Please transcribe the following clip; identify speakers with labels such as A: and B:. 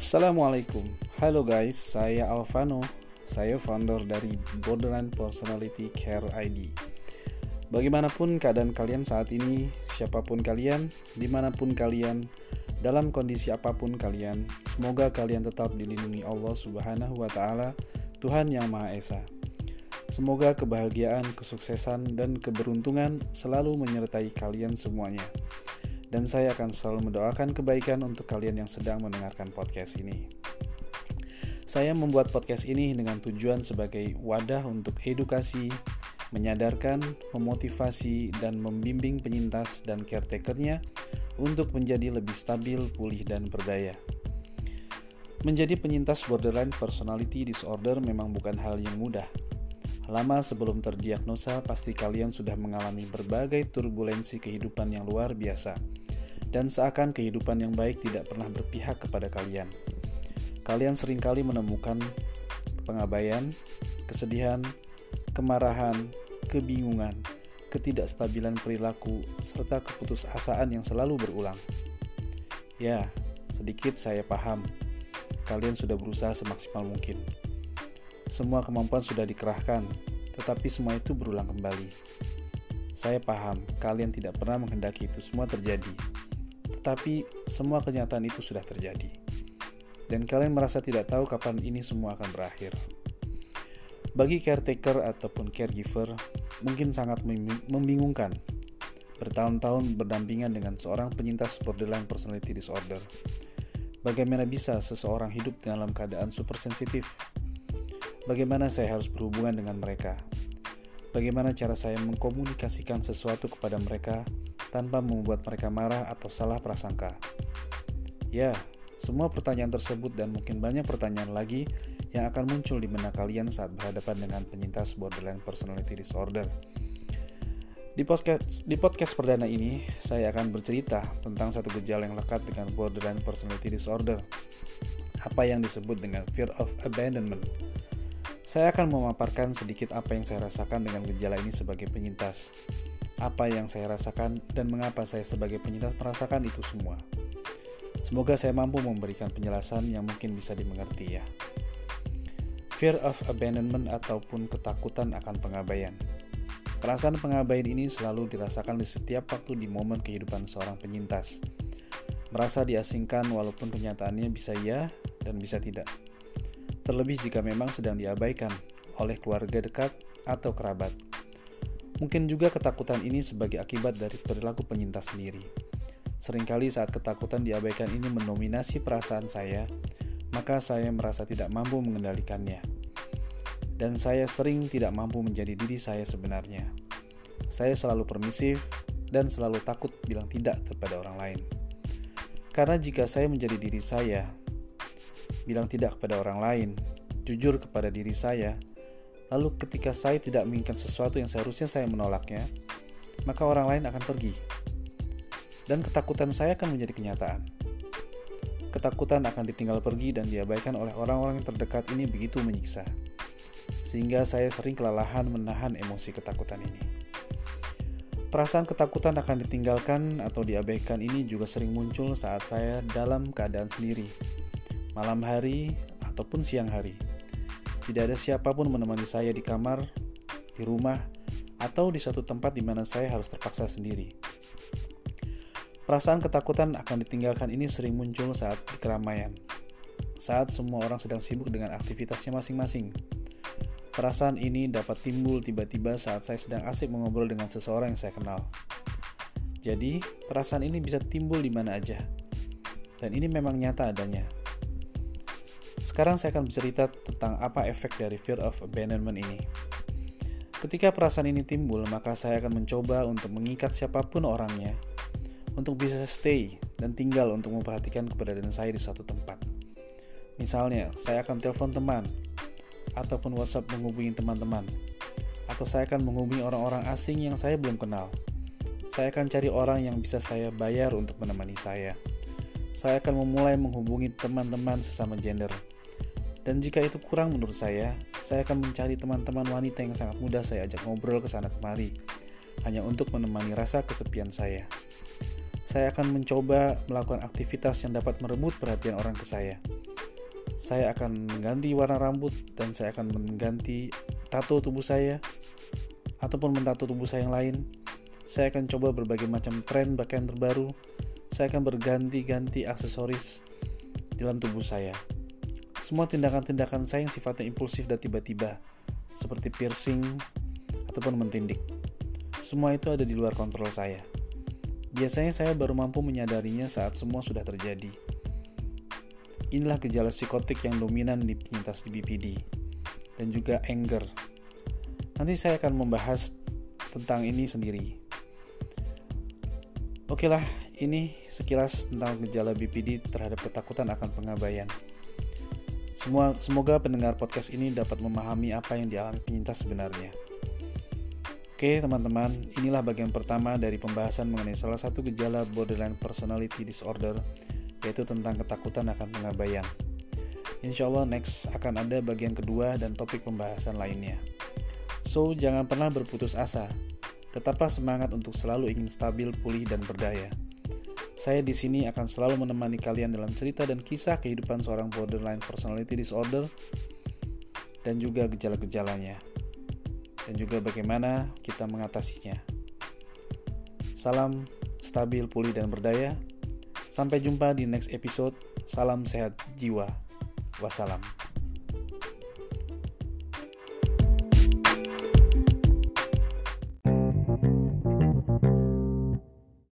A: Assalamualaikum, halo guys, saya Alvano, saya founder dari Borderline Personality Care ID. Bagaimanapun keadaan kalian saat ini, siapa pun kalian, di mana pun kalian, dalam kondisi apa pun kalian, semoga kalian tetap dilindungi Allah Subhanahu wa Ta'ala, Tuhan Yang Maha Esa. Semoga kebahagiaan, kesuksesan, dan keberuntungan selalu menyertai kalian semuanya dan saya akan selalu mendoakan kebaikan untuk kalian yang sedang mendengarkan podcast ini. Saya membuat podcast ini dengan tujuan sebagai wadah untuk edukasi, menyadarkan, memotivasi, dan membimbing penyintas dan caretakernya untuk menjadi lebih stabil, pulih, dan berdaya. Menjadi penyintas borderline personality disorder memang bukan hal yang mudah. Lama sebelum terdiagnosa, pasti kalian sudah mengalami berbagai turbulensi kehidupan yang luar biasa dan seakan kehidupan yang baik tidak pernah berpihak kepada kalian. Kalian sering kali menemukan pengabaian, kesedihan, kemarahan, kebingungan, ketidakstabilan perilaku, serta keputusasaan yang selalu berulang. Ya, sedikit saya paham, kalian sudah berusaha semaksimal mungkin. Semua kemampuan sudah dikerahkan, tetapi semua itu berulang kembali. Saya paham, kalian tidak pernah menghendaki itu semua terjadi tetapi semua kenyataan itu sudah terjadi. Dan kalian merasa tidak tahu kapan ini semua akan berakhir. Bagi caretaker ataupun caregiver, mungkin sangat membingungkan bertahun-tahun berdampingan dengan seorang penyintas borderline personality disorder. Bagaimana bisa seseorang hidup dalam keadaan super sensitif? Bagaimana saya harus berhubungan dengan mereka? Bagaimana cara saya mengkomunikasikan sesuatu kepada mereka tanpa membuat mereka marah atau salah prasangka. Ya, semua pertanyaan tersebut dan mungkin banyak pertanyaan lagi yang akan muncul di benak kalian saat berhadapan dengan penyintas borderline personality disorder. Di podcast, di podcast perdana ini, saya akan bercerita tentang satu gejala yang lekat dengan borderline personality disorder, apa yang disebut dengan fear of abandonment. Saya akan memaparkan sedikit apa yang saya rasakan dengan gejala ini sebagai penyintas apa yang saya rasakan dan mengapa saya sebagai penyintas merasakan itu semua. Semoga saya mampu memberikan penjelasan yang mungkin bisa dimengerti ya. Fear of abandonment ataupun ketakutan akan pengabaian. Perasaan pengabaian ini selalu dirasakan di setiap waktu di momen kehidupan seorang penyintas. Merasa diasingkan walaupun kenyataannya bisa ya dan bisa tidak. Terlebih jika memang sedang diabaikan oleh keluarga dekat atau kerabat. Mungkin juga ketakutan ini sebagai akibat dari perilaku penyintas sendiri. Seringkali saat ketakutan diabaikan ini mendominasi perasaan saya, maka saya merasa tidak mampu mengendalikannya. Dan saya sering tidak mampu menjadi diri saya sebenarnya. Saya selalu permisif dan selalu takut bilang tidak kepada orang lain. Karena jika saya menjadi diri saya, bilang tidak kepada orang lain, jujur kepada diri saya, Lalu ketika saya tidak menginginkan sesuatu yang seharusnya saya menolaknya, maka orang lain akan pergi. Dan ketakutan saya akan menjadi kenyataan. Ketakutan akan ditinggal pergi dan diabaikan oleh orang-orang yang terdekat ini begitu menyiksa. Sehingga saya sering kelelahan menahan emosi ketakutan ini. Perasaan ketakutan akan ditinggalkan atau diabaikan ini juga sering muncul saat saya dalam keadaan sendiri, malam hari ataupun siang hari tidak ada siapa pun menemani saya di kamar, di rumah, atau di suatu tempat di mana saya harus terpaksa sendiri. Perasaan ketakutan akan ditinggalkan ini sering muncul saat di keramaian, saat semua orang sedang sibuk dengan aktivitasnya masing-masing. Perasaan ini dapat timbul tiba-tiba saat saya sedang asik mengobrol dengan seseorang yang saya kenal. Jadi, perasaan ini bisa timbul di mana aja. Dan ini memang nyata adanya. Sekarang saya akan bercerita tentang apa efek dari fear of abandonment ini. Ketika perasaan ini timbul, maka saya akan mencoba untuk mengikat siapa pun orangnya untuk bisa stay dan tinggal untuk memperhatikan keberadaan saya di satu tempat. Misalnya, saya akan telepon teman ataupun WhatsApp menghubungi teman-teman atau saya akan menghubungi orang-orang asing yang saya belum kenal. Saya akan cari orang yang bisa saya bayar untuk menemani saya. Saya akan memulai menghubungi teman-teman sesama gender dan jika itu kurang menurut saya, saya akan mencari teman-teman wanita yang sangat mudah saya ajak ngobrol ke sana kemari, hanya untuk menemani rasa kesepian saya. Saya akan mencoba melakukan aktivitas yang dapat merebut perhatian orang ke saya. Saya akan mengganti warna rambut dan saya akan mengganti tato tubuh saya ataupun mentato tubuh saya yang lain. Saya akan coba berbagai macam tren pakaian terbaru. Saya akan berganti-ganti aksesoris dalam tubuh saya. Semua tindakan-tindakan saya yang sifatnya impulsif dan tiba-tiba, seperti piercing ataupun mentindik. Semua itu ada di luar kontrol saya. Biasanya saya baru mampu menyadarinya saat semua sudah terjadi. Inilah gejala psikotik yang dominan di penyintas BPD dan juga anger. Nanti saya akan membahas tentang ini sendiri. Oke lah, ini sekilas tentang gejala BPD terhadap ketakutan akan pengabaian. Semua, semoga pendengar podcast ini dapat memahami apa yang dialami penyintas sebenarnya. Oke teman-teman, inilah bagian pertama dari pembahasan mengenai salah satu gejala borderline personality disorder, yaitu tentang ketakutan akan pengabaian. Insya Allah next akan ada bagian kedua dan topik pembahasan lainnya. So, jangan pernah berputus asa. Tetaplah semangat untuk selalu ingin stabil, pulih, dan berdaya. Saya di sini akan selalu menemani kalian dalam cerita dan kisah kehidupan seorang borderline personality disorder dan juga gejala-gejalanya. Dan juga bagaimana kita mengatasinya. Salam stabil, pulih, dan berdaya. Sampai jumpa di next episode. Salam sehat jiwa. Wassalam.